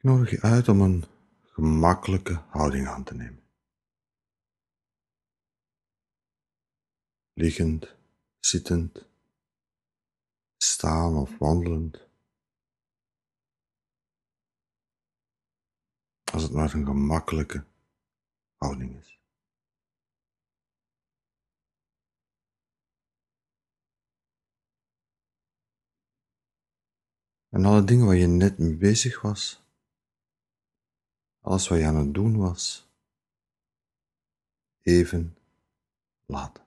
Ik nodig je uit om een gemakkelijke houding aan te nemen. Liggend, zittend, staan of wandelend. Als het maar een gemakkelijke houding is. En alle dingen waar je net mee bezig was, alles wat je aan het doen was, even laten.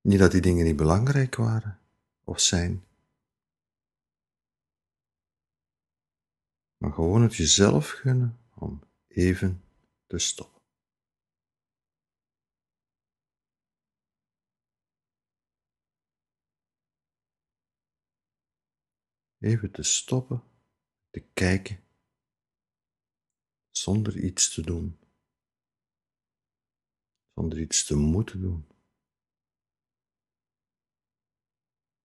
Niet dat die dingen niet belangrijk waren of zijn, maar gewoon het jezelf gunnen om even te stoppen. Even te stoppen, te kijken, zonder iets te doen, zonder iets te moeten doen,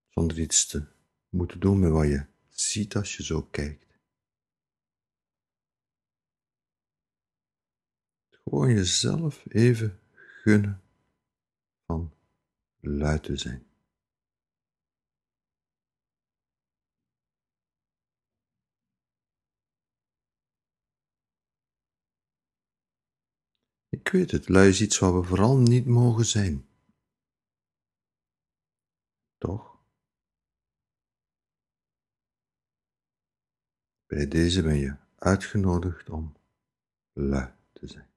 zonder iets te moeten doen met wat je ziet als je zo kijkt. Gewoon jezelf even gunnen van luid te zijn. Ik weet het, lui is iets wat we vooral niet mogen zijn. Toch? Bij deze ben je uitgenodigd om lui te zijn.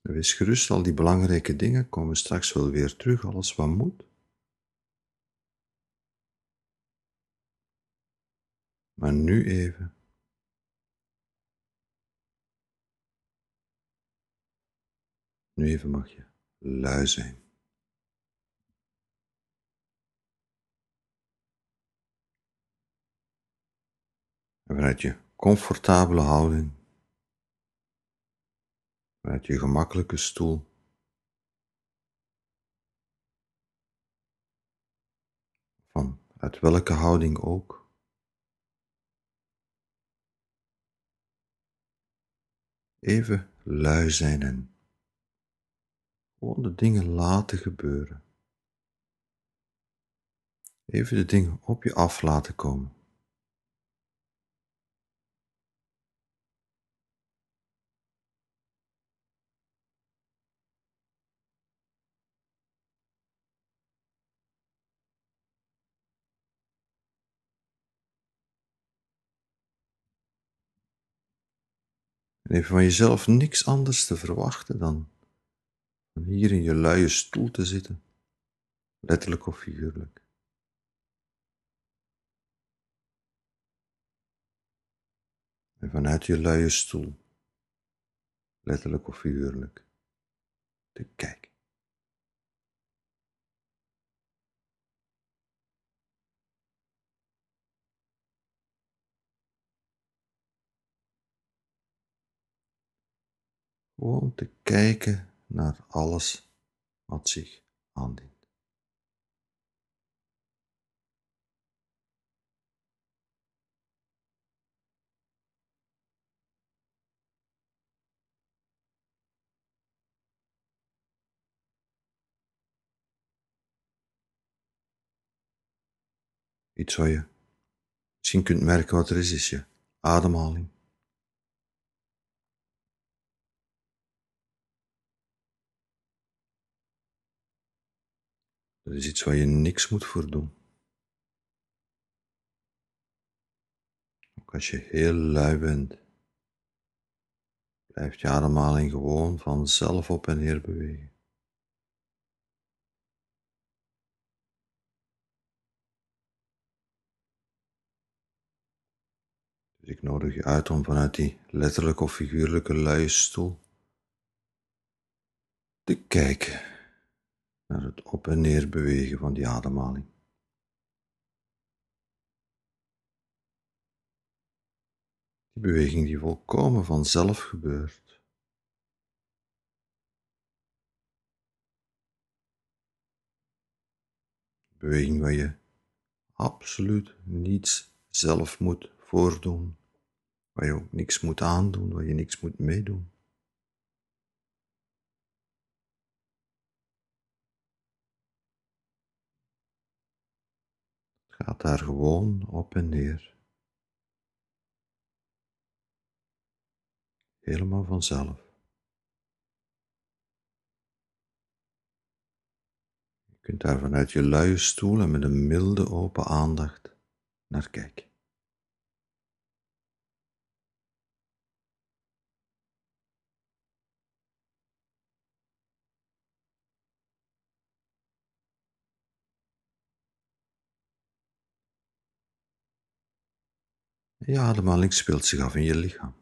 Wees gerust, al die belangrijke dingen komen straks wel weer terug, alles wat moet. Maar nu even Nu even mag je lui zijn. En vanuit je comfortabele houding, vanuit je gemakkelijke stoel, van uit welke houding ook, even lui zijn en gewoon de dingen laten gebeuren. Even de dingen op je af laten komen. En even van jezelf niks anders te verwachten dan om hier in je luie stoel te zitten, letterlijk of figuurlijk. En vanuit je luie stoel, letterlijk of figuurlijk, te kijken. Gewoon te kijken naar alles wat zich aandient. Iets wat je misschien kunt merken wat er is, is je ademhaling. Dat is iets waar je niks moet voor doen. Ook als je heel lui bent, blijft je ademhaling gewoon vanzelf op en neer bewegen. Dus ik nodig je uit om vanuit die letterlijke of figuurlijke luie stoel te kijken naar het op en neer bewegen van die ademhaling. Die beweging die volkomen vanzelf gebeurt. Beweging waar je absoluut niets zelf moet voordoen, waar je ook niks moet aandoen, waar je niks moet meedoen. Gaat daar gewoon op en neer. Helemaal vanzelf. Je kunt daar vanuit je luie stoel en met een milde open aandacht naar kijken. Je ademhaling speelt zich af in je lichaam.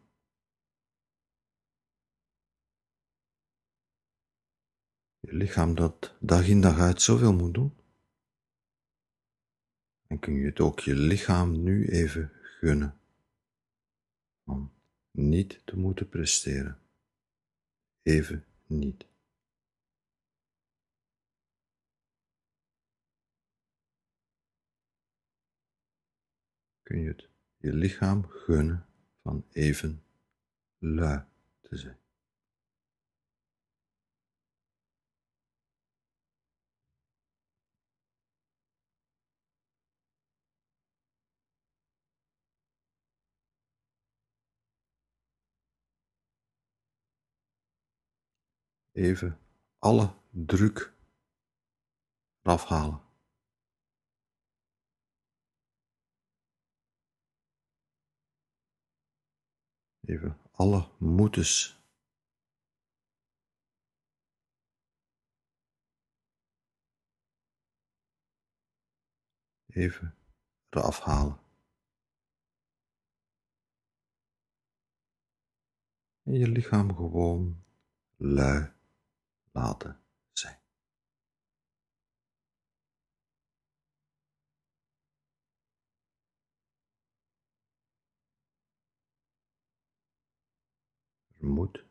Je lichaam dat dag in dag uit zoveel moet doen. En kun je het ook je lichaam nu even gunnen om niet te moeten presteren. Even niet. Kun je het je lichaam gunnen van even lui te zijn. Even alle druk afhalen. Even alle moetes. Even eraf halen. En je lichaam gewoon lui laten Moet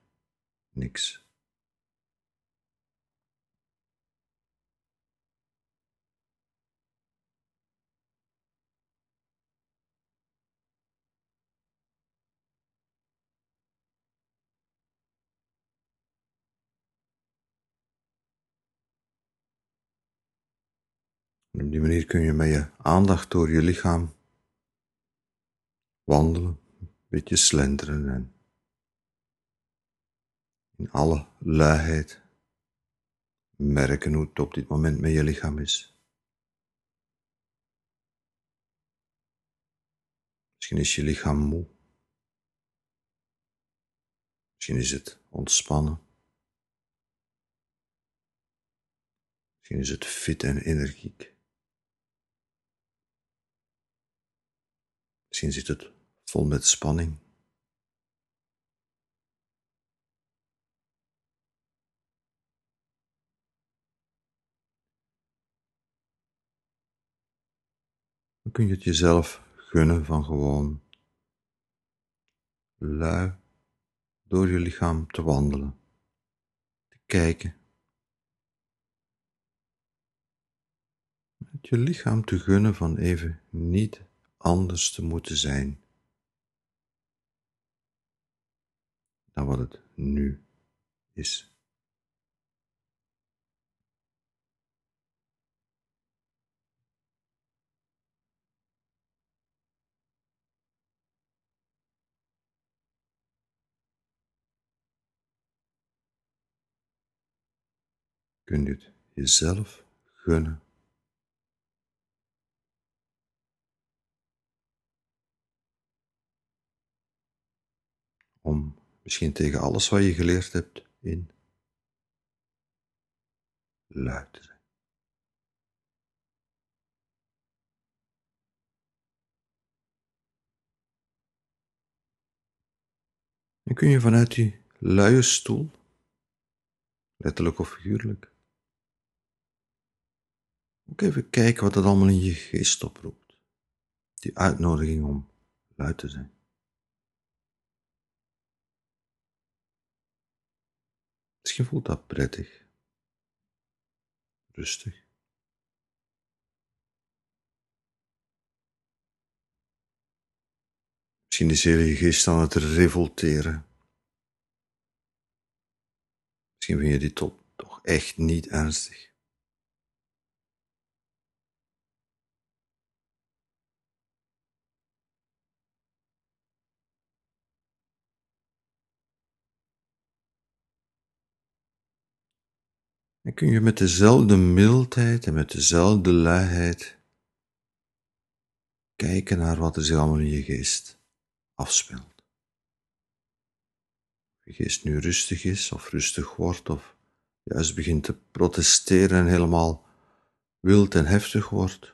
niks. Op die manier kun je met je aandacht door je lichaam wandelen, een beetje slenteren en in alle luiheid merken hoe het op dit moment met je lichaam is. Misschien is je lichaam moe. Misschien is het ontspannen. Misschien is het fit en energiek. Misschien zit het vol met spanning. Kun je het jezelf gunnen van gewoon lui door je lichaam te wandelen, te kijken. Het je lichaam te gunnen van even niet anders te moeten zijn dan wat het nu is. Je jezelf gunnen om misschien tegen alles wat je geleerd hebt in luid. En kun je vanuit die luie stoel, letterlijk of figuurlijk, ook even kijken wat dat allemaal in je geest oproept. Die uitnodiging om luid te zijn. Misschien voelt dat prettig. Rustig. Misschien is heel je geest aan het revolteren. Misschien vind je dit toch echt niet ernstig. En kun je met dezelfde mildheid en met dezelfde luiheid kijken naar wat er zich allemaal in je geest afspeelt. Of je geest nu rustig is of rustig wordt of juist begint te protesteren en helemaal wild en heftig wordt.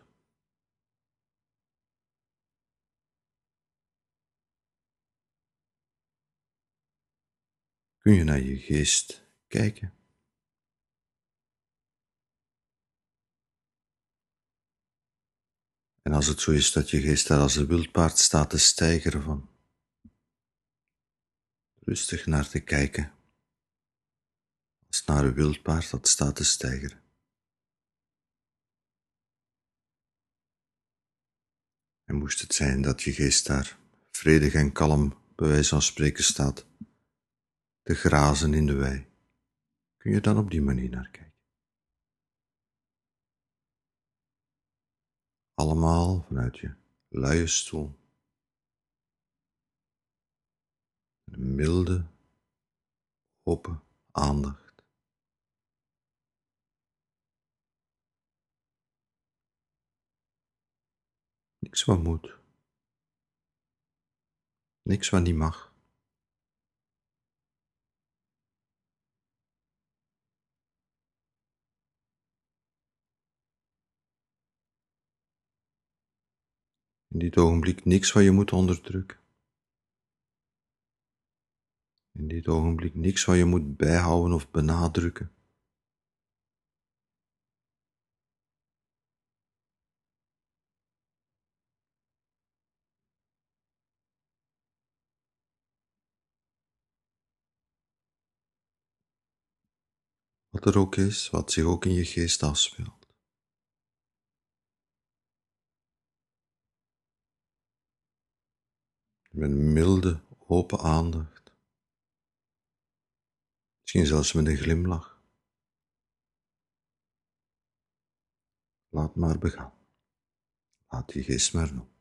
Kun je naar je geest kijken? En als het zo is dat je geest daar als een wildpaard staat te stijgeren van, rustig naar te kijken, als naar een wildpaard dat staat te stijgeren. En moest het zijn dat je geest daar vredig en kalm, bij wijze van spreken, staat, te grazen in de wei, kun je dan op die manier naar kijken. Allemaal vanuit je luie stoel. Een milde, open aandacht. Niks wat moet. Niks wat niet mag. In dit ogenblik niks wat je moet onderdrukken. In dit ogenblik niks wat je moet bijhouden of benadrukken. Wat er ook is, wat zich ook in je geest afspeelt. Met milde, open aandacht. Misschien zelfs met een glimlach. Laat maar begaan. Laat je geest maar doen.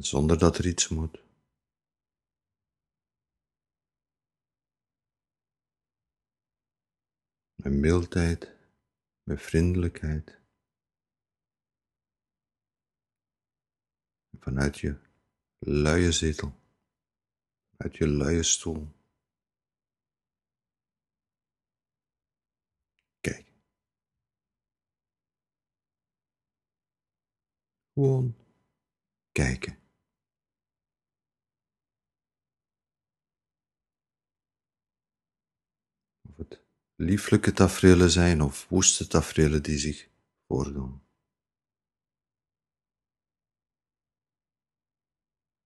Zonder dat er iets moet. Met mildheid, met vriendelijkheid. Vanuit je luie zetel, uit je luie stoel. Kijk. Gewoon kijken. Lieflijke tafereelen zijn of woeste tafereelen die zich voordoen.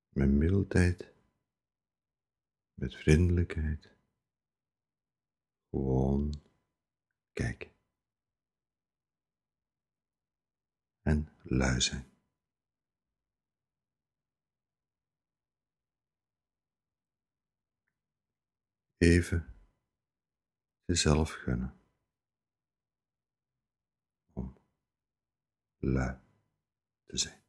Met mildheid, met vriendelijkheid, gewoon kijken. En lui zijn. Even jezelf gunnen. Om lui te zijn.